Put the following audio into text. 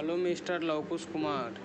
Hello mister Lavkush Kumar.